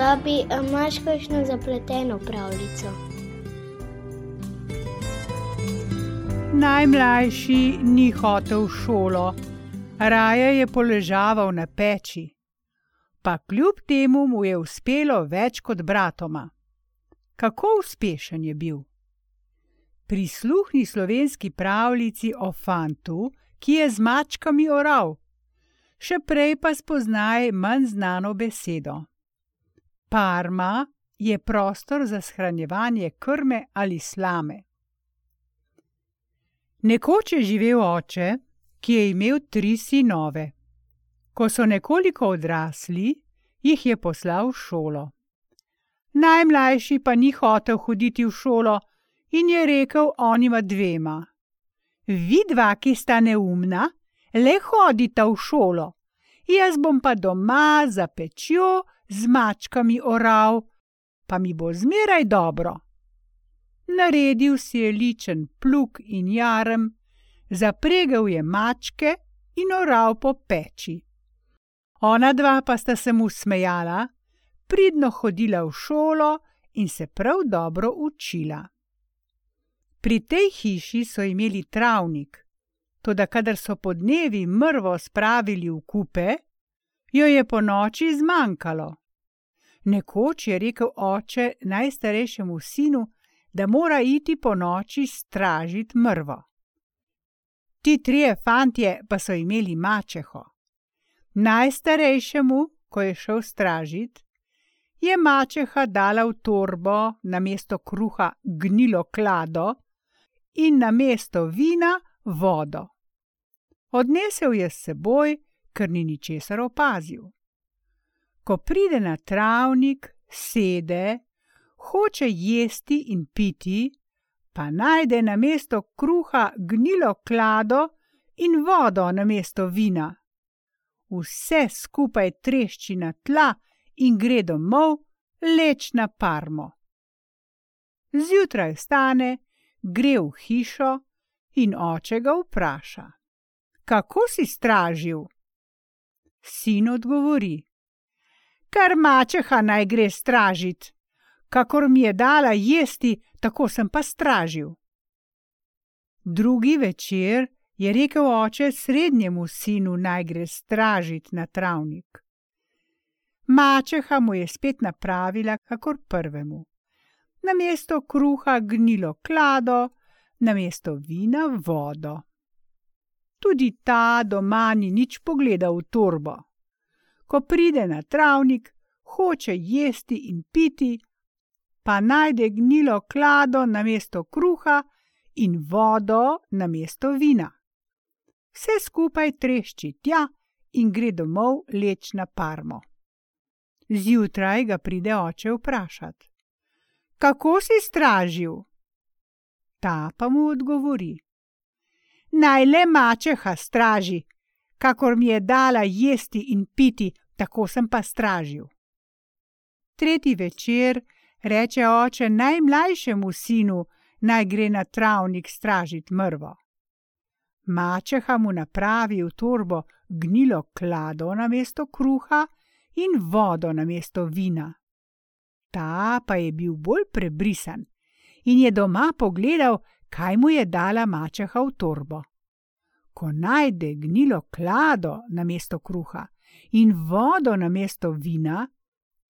Babi, a imaš kakšno zapleteno pravljico? Najmlajši ni hotel v šolo, raje je poležaval na peči. Pa kljub temu mu je uspelo več kot bratoma. Kako uspešen je bil? Prisluhni slovenski pravljici o fantu, ki je z mačkami oral. Še prej pa spoznaj manj znano besedo. Parma je prostor za shranjevanje krme ali slame. Nekoč je živel oče, ki je imel tri sinove. Ko so nekoliko odrasli, jih je poslal v šolo. Najmlajši pa ni hotel hoditi v šolo in je rekel onima dvema: Vidva, ki sta neumna, le hodita v šolo, jaz bom pa doma za pečjo z mačkami oral, pa mi bo zmeraj dobro. Naredil si je ličen plug in jarem, zapregel je mačke in oral po peči. Ona dva pa sta se mu smejala, pridno hodila v šolo in se prav dobro učila. Pri tej hiši so imeli travnik, toda kadar so po dnevi mrvo spravili v kupe, jo je po noči zmanjkalo. Nekoč je rekel oče najstarejšemu sinu, da mora iti po noči stražiti mrvo. Ti trije fantje pa so imeli mačeho. Najstarejšemu, ko je šel stražiti, je mačeha dala v torbo na mesto kruha gnilo klado in na mesto vina vodo. Odnesel je s seboj, ker ni ničesar opazil ko pride na travnik, sede, hoče jesti in piti, pa najde na mesto kruha gnilo klado in vodo na mesto vina. Vse skupaj trešči na tla in gre domov, leč na parmo. Zjutraj vstane, gre v hišo in oče ga vpraša: Kako si stražil? Sin odgovori: kar mačeha naj gre stražit. Kakor mi je dala jesti, tako sem pa stražil. Drugi večer je rekel oče srednjemu sinu naj gre stražit na travnik. Mačeha mu je spet napravila, kakor prvemu. Na mesto kruha gnilo klado, na mesto vina vodo. Tudi ta doma ni nič pogledal v torbo ko pride na travnik, hoče jesti in piti, pa najde gnilo klado na mesto kruha in vodo na mesto vina. Vse skupaj trešči tja in gre domov leč na parmo. Zjutraj ga pride oče vprašati: Kako si stražil? Ta pa mu odgovori: Naj le mačeha straži, kakor mi je dala jesti in piti, tako sem pa stražil. Tretji večer reče oče najmlajšemu sinu, naj gre na travnik stražit mrvo. Mačeha mu napravi v torbo gnilo klado na mesto kruha in vodo na mesto vina. Ta pa je bil bolj prebrisan in je doma pogledal, kaj mu je dala mačeha v torbo. Ko najde gnilo klado na mesto kruha in vodo na mesto vina,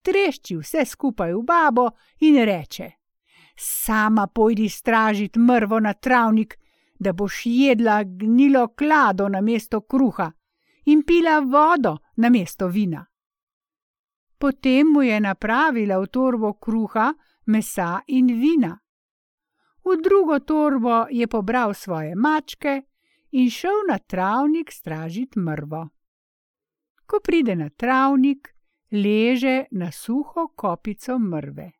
trešči vse skupaj v babo in reče: Sama pojdi stražit mrvo na travnik, da boš jedla gnilo klado na mesto kruha in pila vodo na mesto vina. Potem mu je napravila v torbo kruha, mesa in vina. V drugo torbo je pobral svoje mačke in šel na travnik stražit mrvo ko pride na travnik, leže na suho kopico mrve.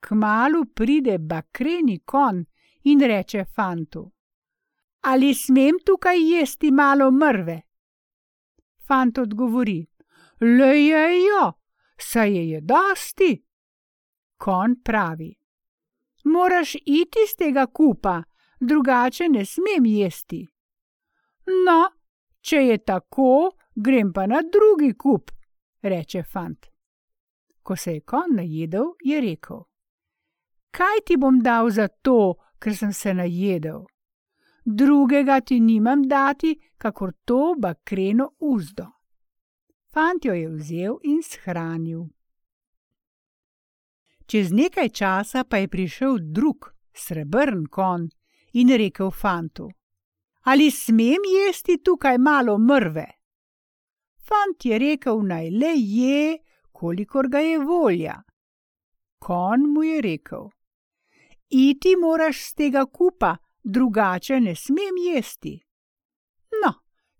Kmalu pride bakreni kon in reče fantu: Ali smem tukaj jesti malo mrve? Fant odgovori: Le je jo, saj je dosti. Kon pravi: Moraš iti z tega kupa, drugače ne smem jesti. No, če je tako, grem pa na drugi kup, reče fant. Ko se je kon najedel, je rekel: Kaj ti bom dal za to, ker sem se najedel? Drugega ti nimam dati, kakor to bakreno uzdo. Fant jo je vzel in shranil. Čez nekaj časa pa je prišel drug, srebrn kon in rekel fantu: Ali smem jesti tukaj malo mrve? Fant je rekel: Naj le je, kolikor ga je volja. Kon mu je rekel: Iti moraš z tega kupa, drugače ne smem jesti. No,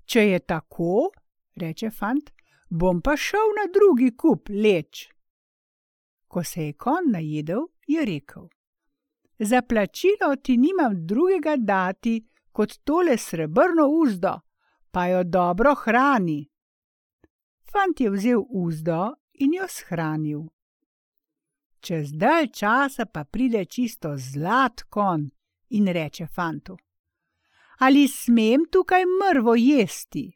če je tako, reče fant, bom pa šel na drugi kup leč. Ko se je kon najedel, je rekel: Za plačilo ti nimam drugega dati kot tole srebrno uzdo, pa jo dobro hrani. Fant je vzel uzdo in jo shranil. Čez dalj časa pa pride čisto zlat kon in reče fantu: Ali smem tukaj mrvo jesti?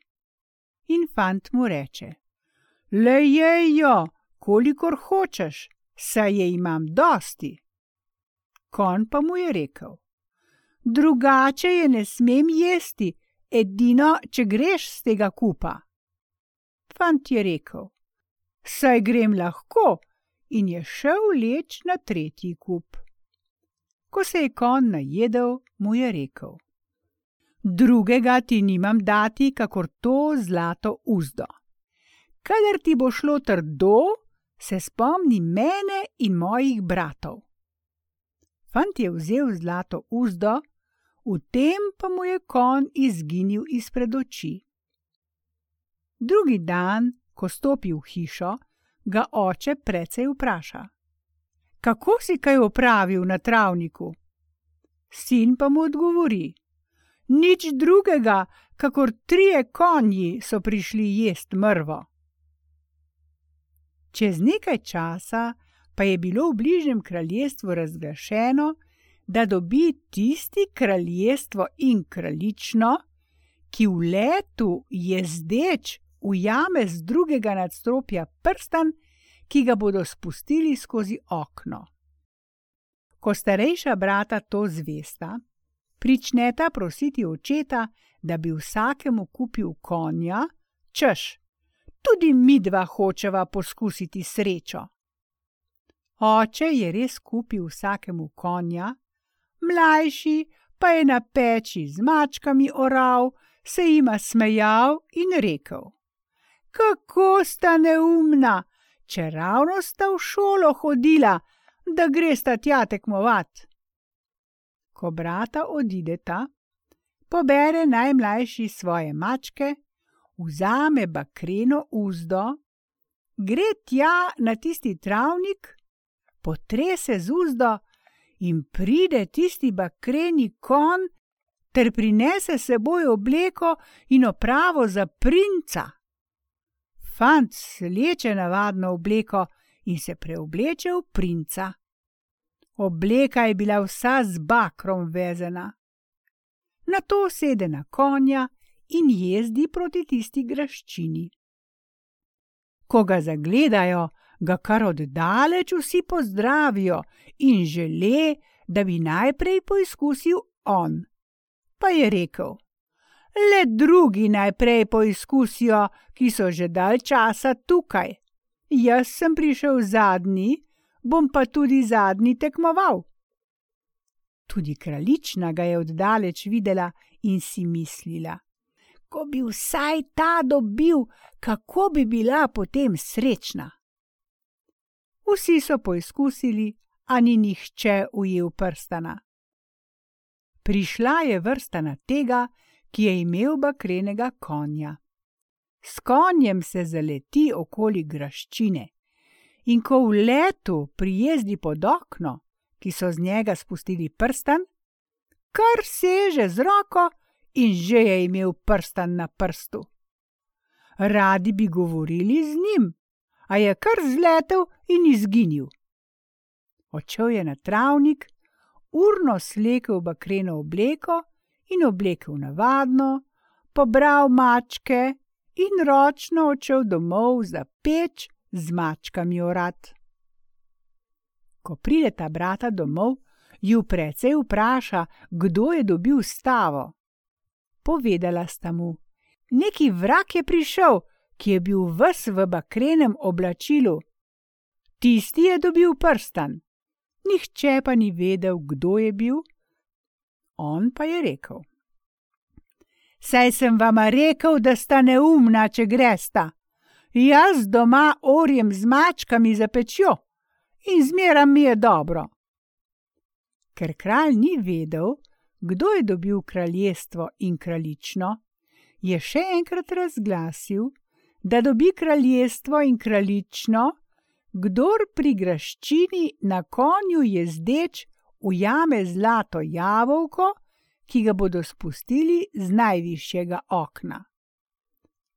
In fant mu reče: Le jejo, kolikor hočeš, saj je imam dosti. Kon pa mu je rekel: Drugače je ne smem jesti, edino če greš z tega kupa. Fant je rekel: Saj grem lahko, in je šel leč na tretji kup. Ko se je kon najedel, mu je rekel: Drugega ti nimam dati, kakor to zlato uzdo. Kadar ti bo šlo trdo, se spomni mene in mojih bratov. Fant je vzel zlato uzdo, v tem pa mu je kon izginil izpred oči. Drugi dan, ko stopi v hišo, ga oče precej vpraša: Kako si kaj opravil na travniku? Sin pa mu odgovori: Nič drugega, kakor trije konji so prišli jest mrvo. Čez nekaj časa pa je bilo v bližnjem kraljestvu razglašeno, da dobi tisti kraljestvo in kraljično, ki v letu jezdeč ujame z drugega nadstropja prstan, ki ga bodo spustili skozi okno. Ko starejša brata to zvesta, pričneta prositi očeta, da bi vsakemu kupil konja, češ, tudi mi dva hočeva poskusiti srečo. Oče je res kupil vsakemu konja, mlajši pa je na peči z mačkami oral, se jima smejal in rekel: kako sta neumna, če ravno sta v šolo hodila, da gresta tja tekmovat. Ko brata odideta, pobere najmlajši svoje mačke, vzame bakreno uzdo, gre tja na tisti travnik, potrese z uzdo in pride tisti bakreni kon, ter prinese seboj obleko in opravo za princa fant sleče navadno obleko in se preobleče v princa. Obleka je bila vsa z bakrom vezena. Na to sede na konja in jezdi proti tisti graščini. Ko ga zagledajo, ga kar oddaleč vsi pozdravijo in žele, da bi najprej poizkusil on. Pa je rekel: le drugi najprej poizkusijo, ki so že dalj časa tukaj. Jaz sem prišel zadnji, bom pa tudi zadnji tekmoval. Tudi kraljična ga je oddaleč videla in si mislila: Ko bi vsaj ta dobil, kako bi bila potem srečna. Vsi so poizkusili, a ni nihče ujel prstana. Prišla je vrsta na tega, ki je imel bakrenega konja. S konjem se zaleti okoli graščine in ko v letu prijezdi pod okno, ki so z njega spustili prstan, kar seže z roko in že je imel prstan na prstu. Radi bi govorili z njim, a je kar zletel in izginil. Odšel je na travnik, urno slekel bakreno obleko in oblekel navadno, pobral mačke in ročno odšel domov za peč z mačkami urad. Ko pride ta brata domov, ju precej vpraša, kdo je dobil stavo. Povedala sta mu: Neki vrak je prišel, ki je bil ves v bakrenem oblačilu. Tisti je dobil prstan. Nihče pa ni vedel, kdo je bil. On pa je rekel: Saj sem vam rekel, da sta neumna, če gresta. Jaz doma orjem z mačkami za pečjo in zmeraj mi je dobro. Ker kralj ni vedel, kdo je dobil kraljestvo in kraljično, je še enkrat razglasil, da dobi kraljestvo in kraljično, kdor pri graščini na konju jezdeč ujame zlato jabolko, ki ga bodo spustili z najvišjega okna.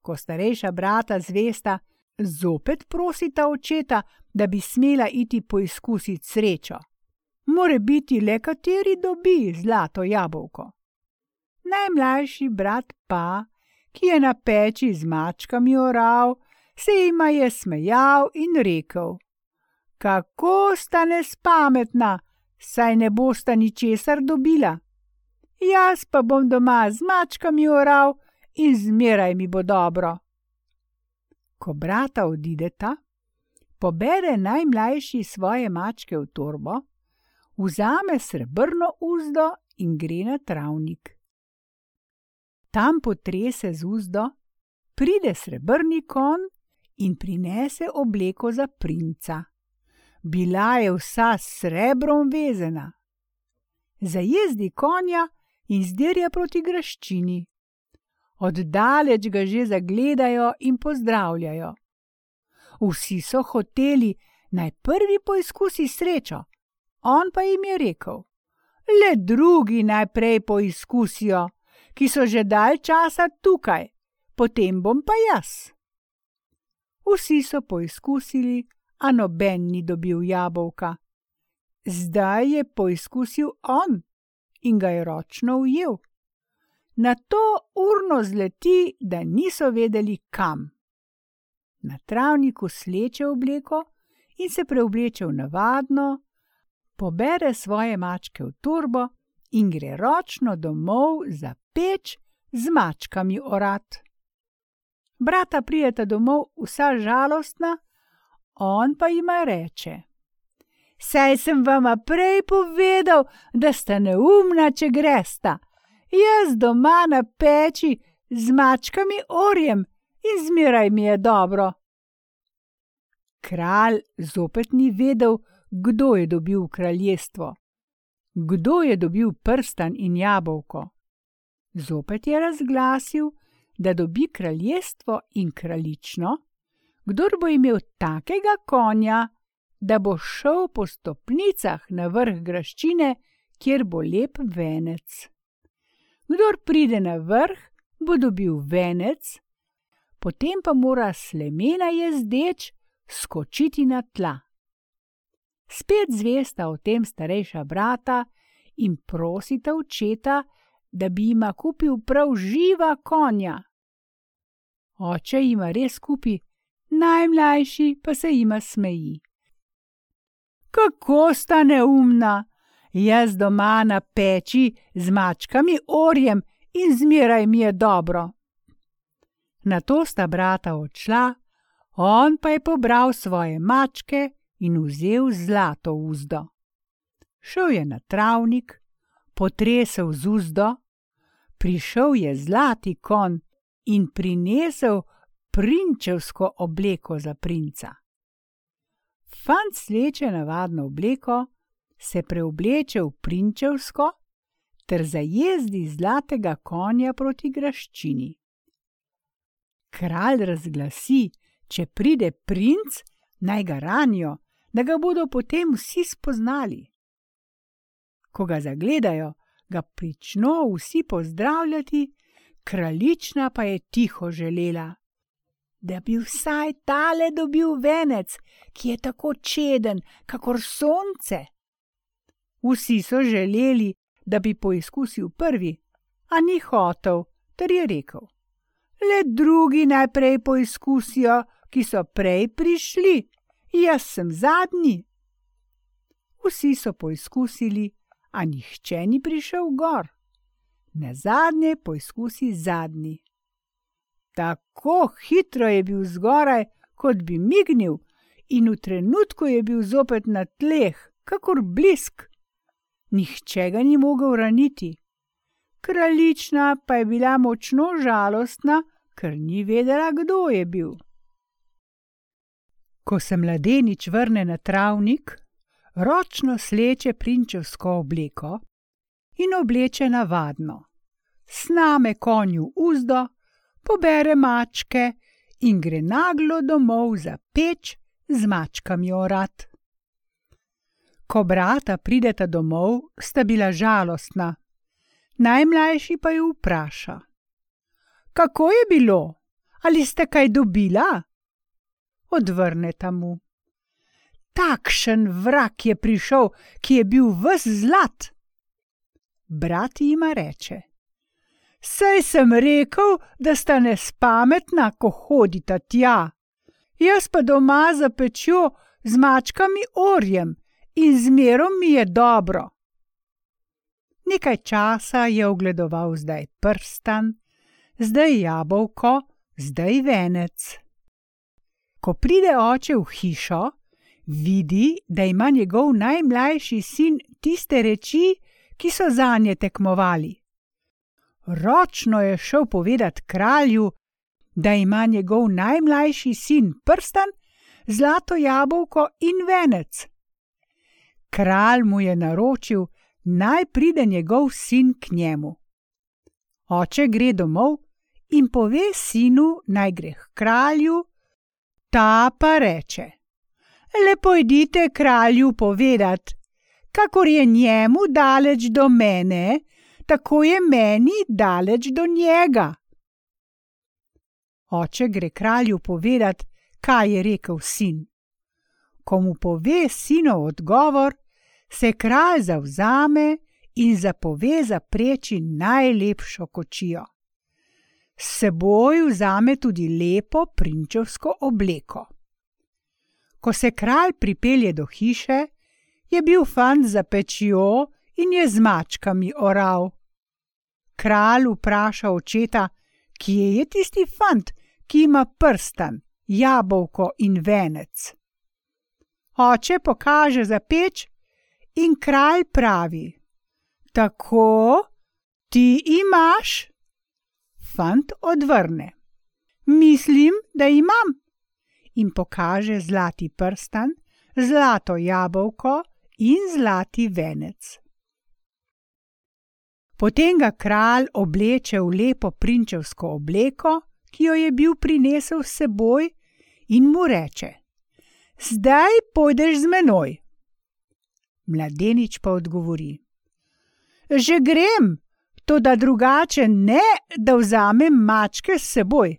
Ko starejša brata zvesta, zopet prosita očeta, da bi smela iti poizkusiti srečo. More biti le kateri dobi zlato jabolko. Najmlajši brat pa, ki je na peči z mačkami oral, se jima je smejal in rekel: Kako sta nespametna, saj ne bosta ničesar dobila. Jaz pa bom doma z mačkami oral in zmeraj mi bo dobro. Ko brata odideta, pobere najmlajši svoje mačke v torbo, vzame srebrno uzdo in gre na travnik. Tam potrese z uzdo, pride srebrni kon in prinese obleko za princa. Bila je vsa srebrom vezena. Zajezdi konja in zdirja proti graščini. Oddaleč ga že zagledajo in pozdravljajo. Vsi so hoteli naj prvi poizkusi srečo, on pa jim je rekel: Le drugi najprej poizkusijo, ki so že dalj časa tukaj, potem bom pa jaz. Vsi so poizkusili, a noben ni dobil jabolka. Zdaj je poizkusil on in ga je ročno ujel. Na to urno zleti, da niso vedeli kam. Na travniku sleče obleko in se preobleče v navadno, pobere svoje mačke v turbo in gre ročno domov za peč z mačkami orat. Brata prijeta domov vsa žalostna, on pa jima reče: Saj sem vama prej povedal, da sta neumna, če gresta. Jaz doma na peči z mačkami orjem in zmeraj mi je dobro. Kralj zopet ni vedel, kdo je dobil kraljestvo, kdo je dobil prstan in jabolko. Zopet je razglasil, da dobi kraljestvo in kraljično, kdor bo imel takega konja, da bo šel po stopnicah na vrh graščine, kjer bo lep venec. Kdor pride na vrh, bo dobil venec, potem pa mora slemena jezdeč skočiti na tla. Spet zvesta o tem starejša brata in prosita očeta, da bi jima kupil prav živa konja. Oče jima res kupi, najmlajši pa se jima smeji. Kako sta neumna! Jaz doma na peči z mačkami orjem in zmeraj mi je dobro. Na to sta brata odšla, on pa je pobral svoje mačke in vzel zlato uzdo. Šel je na travnik, potresel z uzdo, prišel je zlati kon in prinesel prinčevsko obleko za princa. Fant sleče navadno obleko, se preobleče v prinčevsko ter zajezdi zlatega konja proti graščini. Kralj razglasi, če pride princ, naj ga ranijo, da ga bodo potem vsi spoznali. Ko ga zagledajo, ga prično vsi pozdravljati, kraljična pa je tiho želela, da bi vsaj tale dobil venec, ki je tako čeden, kakor sonce. Vsi so želeli, da bi poizkusil prvi, a ni hotel, ter je rekel: Le drugi najprej poizkusijo, ki so prej prišli, jaz sem zadnji. Vsi so poizkusili, a nihče ni prišel gor. Na zadnje poizkusi zadnji. Tako hitro je bil zgoraj, kot bi mignil, in v trenutku je bil zopet na tleh, kakor blisk. Nihče ga ni mogel raniti. Kraljična pa je bila močno žalostna, ker ni vedela, kdo je bil. Ko se mladenič vrne na travnik, ročno sleče prinčevsko obleko in obleče navadno. Sname konju uzdo, pobere mačke in gre naglo domov za peč z mačkami orat. Ko brata prideta domov, sta bila žalostna, najmlajši pa ju vpraša: Kako je bilo? Ali ste kaj dobila? Odvrneta mu: Takšen vrak je prišel, ki je bil ves zlat. Brat jima reče: Sej sem rekel, da sta nespametna, ko hodita tja. Jaz pa doma za pečjo z mačkami orjem in zmerom mi je dobro. Nekaj časa je ogledoval zdaj prstan, zdaj jabolko, zdaj venec. Ko pride oče v hišo, vidi, da ima njegov najmlajši sin tiste reči, ki so za nje tekmovali. Ročno je šel povedati kralju, da ima njegov najmlajši sin prstan, zlato jabolko in venec. Kralj mu je naročil, naj pride njegov sin k njemu. Oče gre domov in pove sinu, naj gre k kralju, ta pa reče: Lepo idite kralju povedati, kakor je njemu daleč do mene, tako je meni daleč do njega. Oče gre kralju povedati, kaj je rekel sin. Ko mu pove sinov odgovor, se kralj zavzame in zapove zapreči najlepšo kočijo. S seboj vzame tudi lepo prinčevsko obleko. Ko se kralj pripelje do hiše, je bil fant za pečjo in je z mačkami oral. Kralj vpraša očeta, kje je tisti fant, ki ima prstan, jabolko in venec. Oče pokaže za peč in kralj pravi: Tako, ti imaš? Fant odvrne: Mislim, da imam. In pokaže zlati prstan, zlato jabolko in zlati venec. Potem ga kralj obleče v lepo prinčevsko obleko, ki jo je bil prinesel s seboj, in mu reče: Zdaj pojdeš z menoj. Mladenič pa odgovori: Že grem, to da drugače ne, da vzamem mačke s seboj.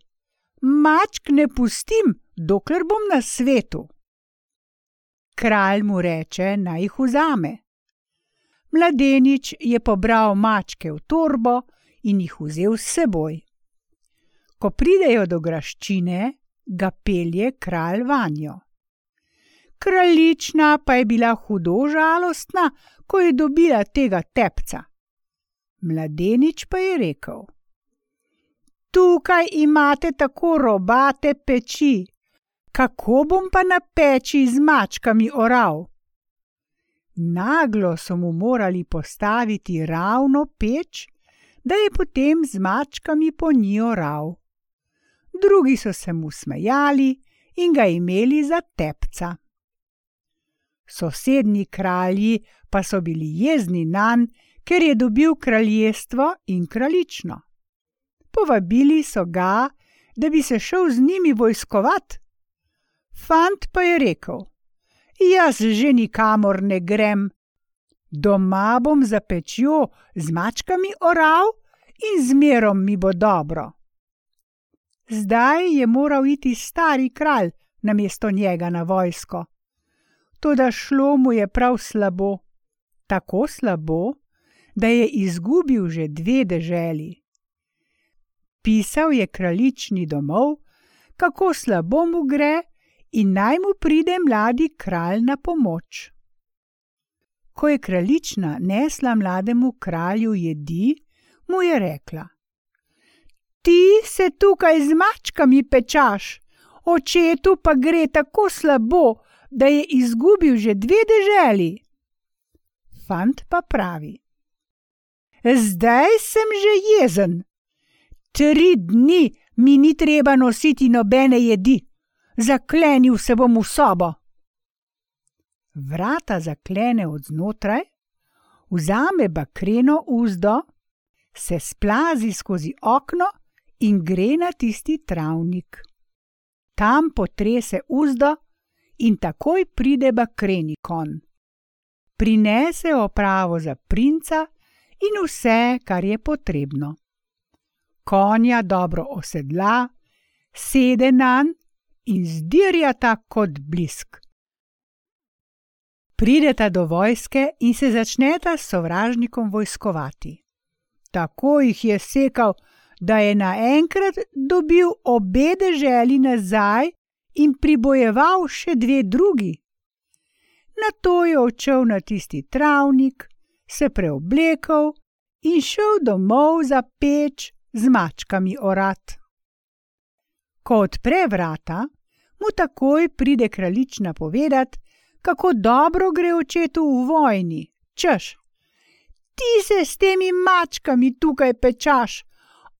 Mačk ne pustim, dokler bom na svetu. Kralj mu reče, naj jih vzame. Mladenič je pobral mačke v torbo in jih vzel s seboj. Ko pridejo do graščine, ga pelje kralj vanjo. Kraljična pa je bila hudo žalostna, ko je dobila tega tepca. Mladenič pa je rekel: Tukaj imate tako robate peči, kako bom pa na peči z mačkami oral? Naglo so mu morali postaviti ravno peč, da je potem z mačkami po njej oral. Drugi so se mu smejali in ga imeli za tepca. Sosednji kralji pa so bili jezni nanj, ker je dobil kraljestvo in kraljično. Povabili so ga, da bi se šel z njimi vojskovat. Fant pa je rekel: Jaz že nikamor ne grem. Doma bom za pečjo z mačkami oral in zmerom mi bo dobro. Zdaj je moral iti stari kralj na mesto njega na vojsko. Toda šlo mu je prav slabo, tako slabo, da je izgubil že dve deželi. Pisal je kraljični domov, kako slabo mu gre in naj mu pride mladi kralj na pomoč. Ko je kraljična nesla mlademu kralju jedi, mu je rekla: Ti se tukaj z mačkami pečaš, očetu pa gre tako slabo, da je izgubil že dve deželi. Fant pa pravi: Zdaj sem že jezen. Tri dni mi ni treba nositi nobene jedi, zaklenil se bom v sobo. Vrata zaklene od znotraj, vzame bakreno uzdo, se splazi skozi okno in gre na tisti travnik. Tam potrese uzdo in takoj pride bakreni kon. Prinese opravo za princa in vse, kar je potrebno. Konja dobro osedla, sede na njega in zdirjata kot blisk. Prideta do vojske in se začneta s sovražnikom vojskovati. Tako jih je sekal, da je naenkrat dobil obe deželi nazaj in pribojeval še dve drugi. Na to je odšel na tisti travnik, se preoblekel in šel domov za peč z mačkami orat. Ko odpre vrata, mu takoj pride kraljična povedati, kako dobro gre očetu v vojni, češ. Ti se s temi mačkami tukaj pečaš,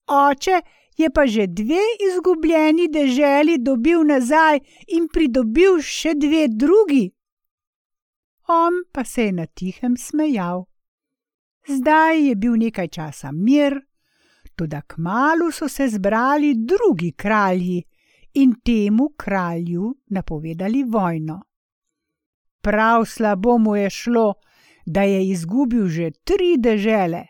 oče je pa že dve izgubljeni deželi dobil nazaj in pridobil še dve drugi. On pa se je na tihem smejal. Zdaj je bil nekaj časa mir, tudi k malu so se zbrali drugi kralji in temu kralju napovedali vojno. Prav slabo mu je šlo, da je izgubil že tri dežele.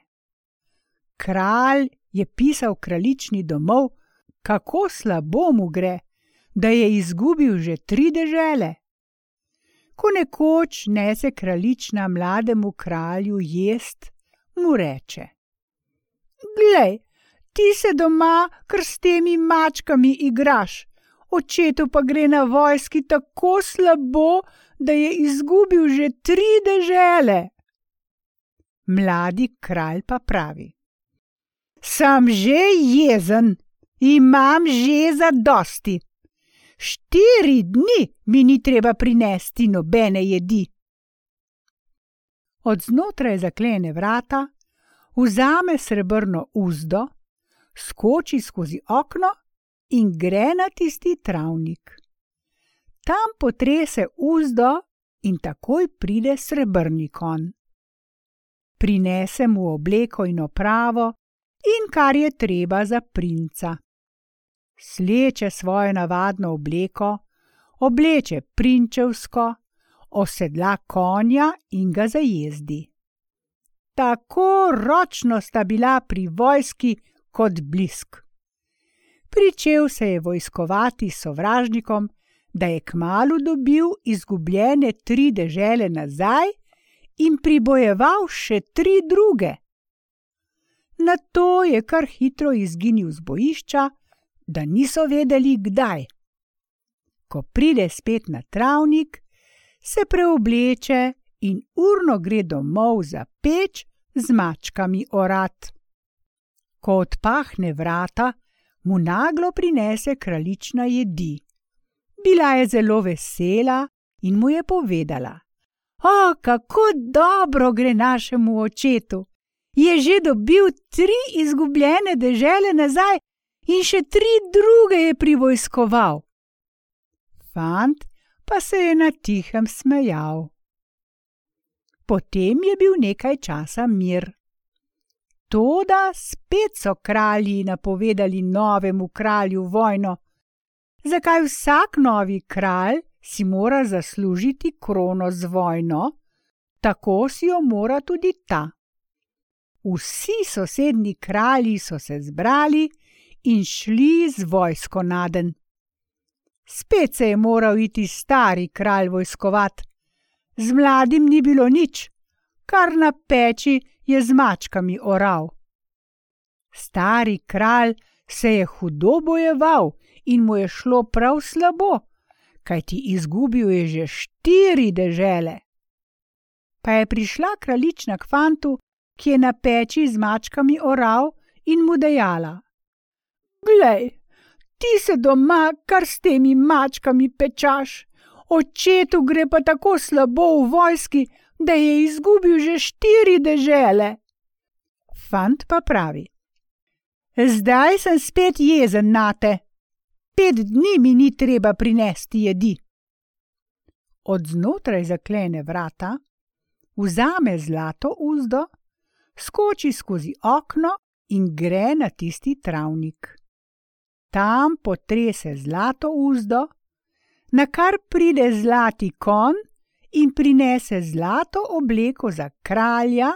Kralj je pisal kraljični domov, kako slabo mu gre, da je izgubil že tri dežele. Ko nekoč nese kraljična mlademu kralju jest, mu reče: Glej, ti se doma kar s temi mačkami igraš, očetu pa gre na vojski tako slabo, da je izgubil že tri dežele. Mladi kralj pa pravi: Sem že jezen, imam že za dosti. Štiri dni mi ni treba prinesti nobene jedi. Od znotraj zaklene vrata, vzame srebrno uzdo, skoči skozi okno in gre na tisti travnik. Tam potrese uzdo in takoj pride srebrni kon. Prinese mu obleko in opravo in kar je treba za princa. Sleče svojo navadno obleko, obleče prinčevsko, osedla konja in ga zajezdi. Tako ročno sta bila pri vojski kot blisk. Pričel se je vojskovati s sovražnikom, da je kmalo dobil izgubljene tri dežele nazaj in pribojeval še tri druge. Na to je kar hitro izginil z bojišča, da niso vedeli, kdaj. Ko pride spet na travnik, se preobleče in urno gre domov za peč z mačkami orat. Ko odpahne vrata, mu naglo prinese kraljična jedi. Bila je zelo vesela in mu je povedala: O, kako dobro gre našemu očetu! Je že dobil tri izgubljene dežele nazaj in še tri druge je privojskoval. Fant pa se je na tihem smejal. Potem je bil nekaj časa mir. Toda spet so kralji napovedali novemu kralju vojno. Zakaj vsak novi kralj si mora zaslužiti krono z vojno, tako si jo mora tudi ta. Vsi sosednji kralji so se zbrali in šli z vojsko naden. Spet se je moral iti stari kralj vojskovat, z mladim ni bilo nič, kar na peči je z mačkami oral. Stari kralj se je hudo bojeval in mu je šlo prav slabo, kajti izgubil je že štiri dežele. pa je prišla kraljična k fantu, ki je na peči z mačkami oral in mu dejala: Glej, ti se doma kar s temi mačkami pečaš, očetu gre pa tako slabo v vojski, da je izgubil že štiri dežele. Fant pa pravi: Zdaj sem spet jezen na te, pet dni mi ni treba prinesti jedi. Od znotraj zaklene vrata, vzame zlato uzdo, skoči skozi okno in gre na tisti travnik. Tam potrese zlato uzdo, na kar pride zlati kon in prinese zlato obleko za kralja,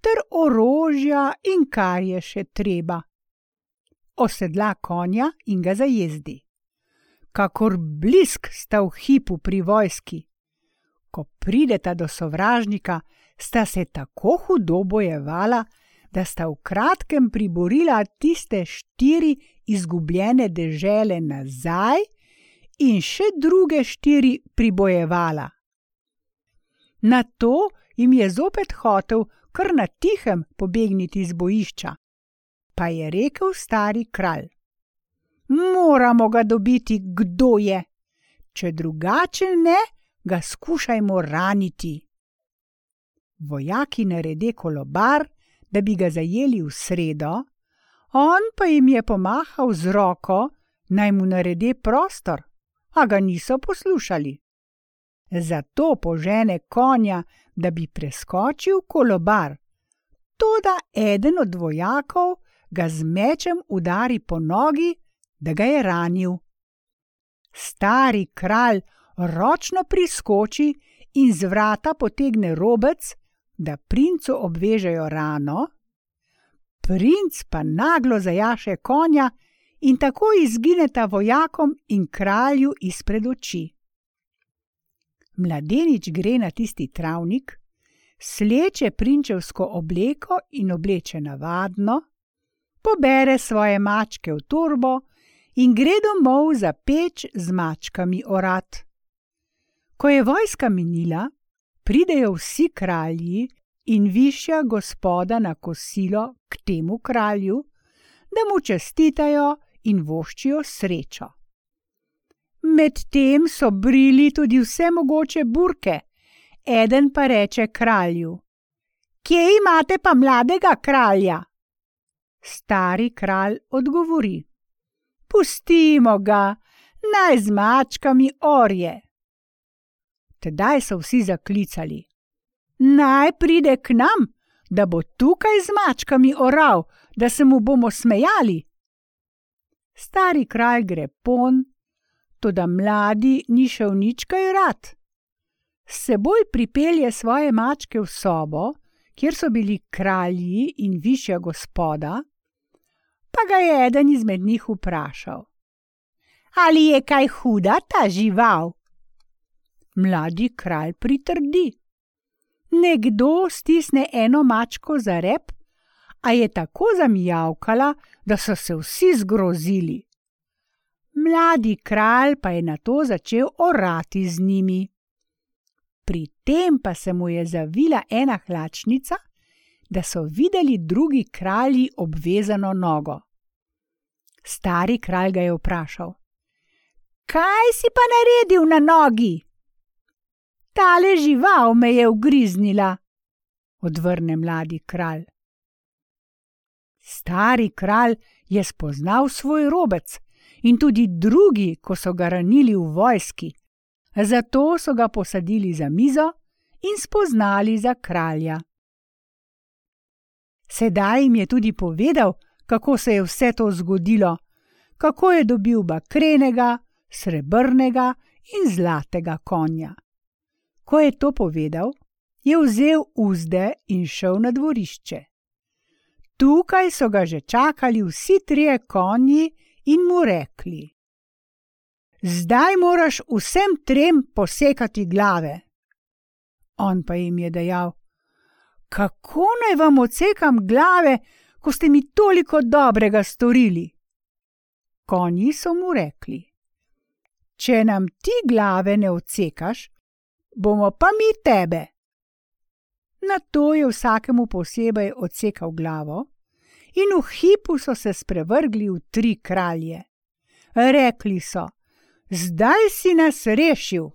ter orožja in kar je še treba. Osedla konja in ga zajezdi. Kakor blisk sta v hipu pri vojski. Ko prideta do sovražnika, sta se tako hudo bojevala, da sta v kratkem priborila tiste štiri izgubljene dežele nazaj in še druge štiri pribojevala. Na to jim je zopet hotel kar na tihem pobegniti iz bojišča. Pa je rekel stari kralj: Moramo ga dobiti, kdo je, če drugače ne, ga skušajmo raniti. Vojaki naredi kolobar, da bi ga zajeli v sredo, on pa jim je pomahal z roko, naj mu naredi prostor, a ga niso poslušali zato požene konja, da bi preskočil kolobar. Toda eden od vojakov ga z mečem udari po nogi, da ga je ranil. Stari kralj ročno priskoči in z vrata potegne robec, da princu obvežejo rano, princ pa naglo zajaše konja in tako izgineta vojakom in kralju izpred oči mladenič gre na tisti travnik, sleče prinčevsko obleko in obleče navadno, pobere svoje mačke v torbo in gre domov za peč z mačkami orat. Ko je vojska minila, pridejo vsi kralji in višja gospoda na kosilo k temu kralju, da mu čestitajo in voščijo srečo. Medtem so brili tudi vse mogoče burke, eden pa reče kralju: Kje imate pa mladega kralja? Stari kralj odgovori: Pustimo ga, naj z mačkami orje. Tedaj so vsi zaklicali: Naj pride k nam, da bo tukaj z mačkami oral, da se mu bomo smejali. Stari kralj gre pon, toda mladi ni šel nič kaj rad. S seboj pripelje svoje mačke v sobo, kjer so bili kralji in višja gospoda, pa ga je eden izmed njih vprašal: Ali je kaj huda ta žival? Mladi kralj pritrdi. Nekdo stisne eno mačko za rep, a je tako zamijavkala, da so se vsi zgrozili mladi kralj pa je na to začel orati z njimi. Pri tem pa se mu je zavila ena hlačnica, da so videli drugi kralji obvezano nogo. Stari kralj ga je vprašal: Kaj si pa naredil na nogi? Tale žival me je ugriznila, odvrne mladi kralj. Stari kralj je spoznal svoj robec in tudi drugi, ko so ga ranili v vojski. Zato so ga posadili za mizo in spoznali za kralja. Sedaj jim je tudi povedal, kako se je vse to zgodilo, kako je dobil bakrenega, srebrnega in zlatega konja. Ko je to povedal, je vzel uzde in šel na dvorišče. Tukaj so ga že čakali vsi trije konji in mu rekli: Zdaj moraš vsem trem posekati glave. On pa jim je dejal: Kako naj vam odsekam glave, ko ste mi toliko dobrega storili? Konji so mu rekli: Če nam ti glave ne odsekaš, bomo pa mi tebe. Na to je vsakemu posebej odsekal glavo, in v hipu so se sprevrgli v tri kralje. Rekli so: Zdaj si nas rešil.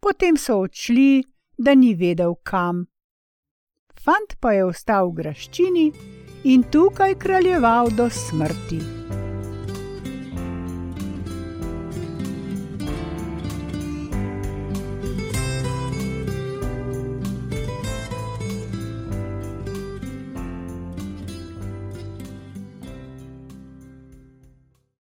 Potem so odšli, da ni vedel kam. Fant pa je ostal v graščini in tukaj kraljeval do smrti.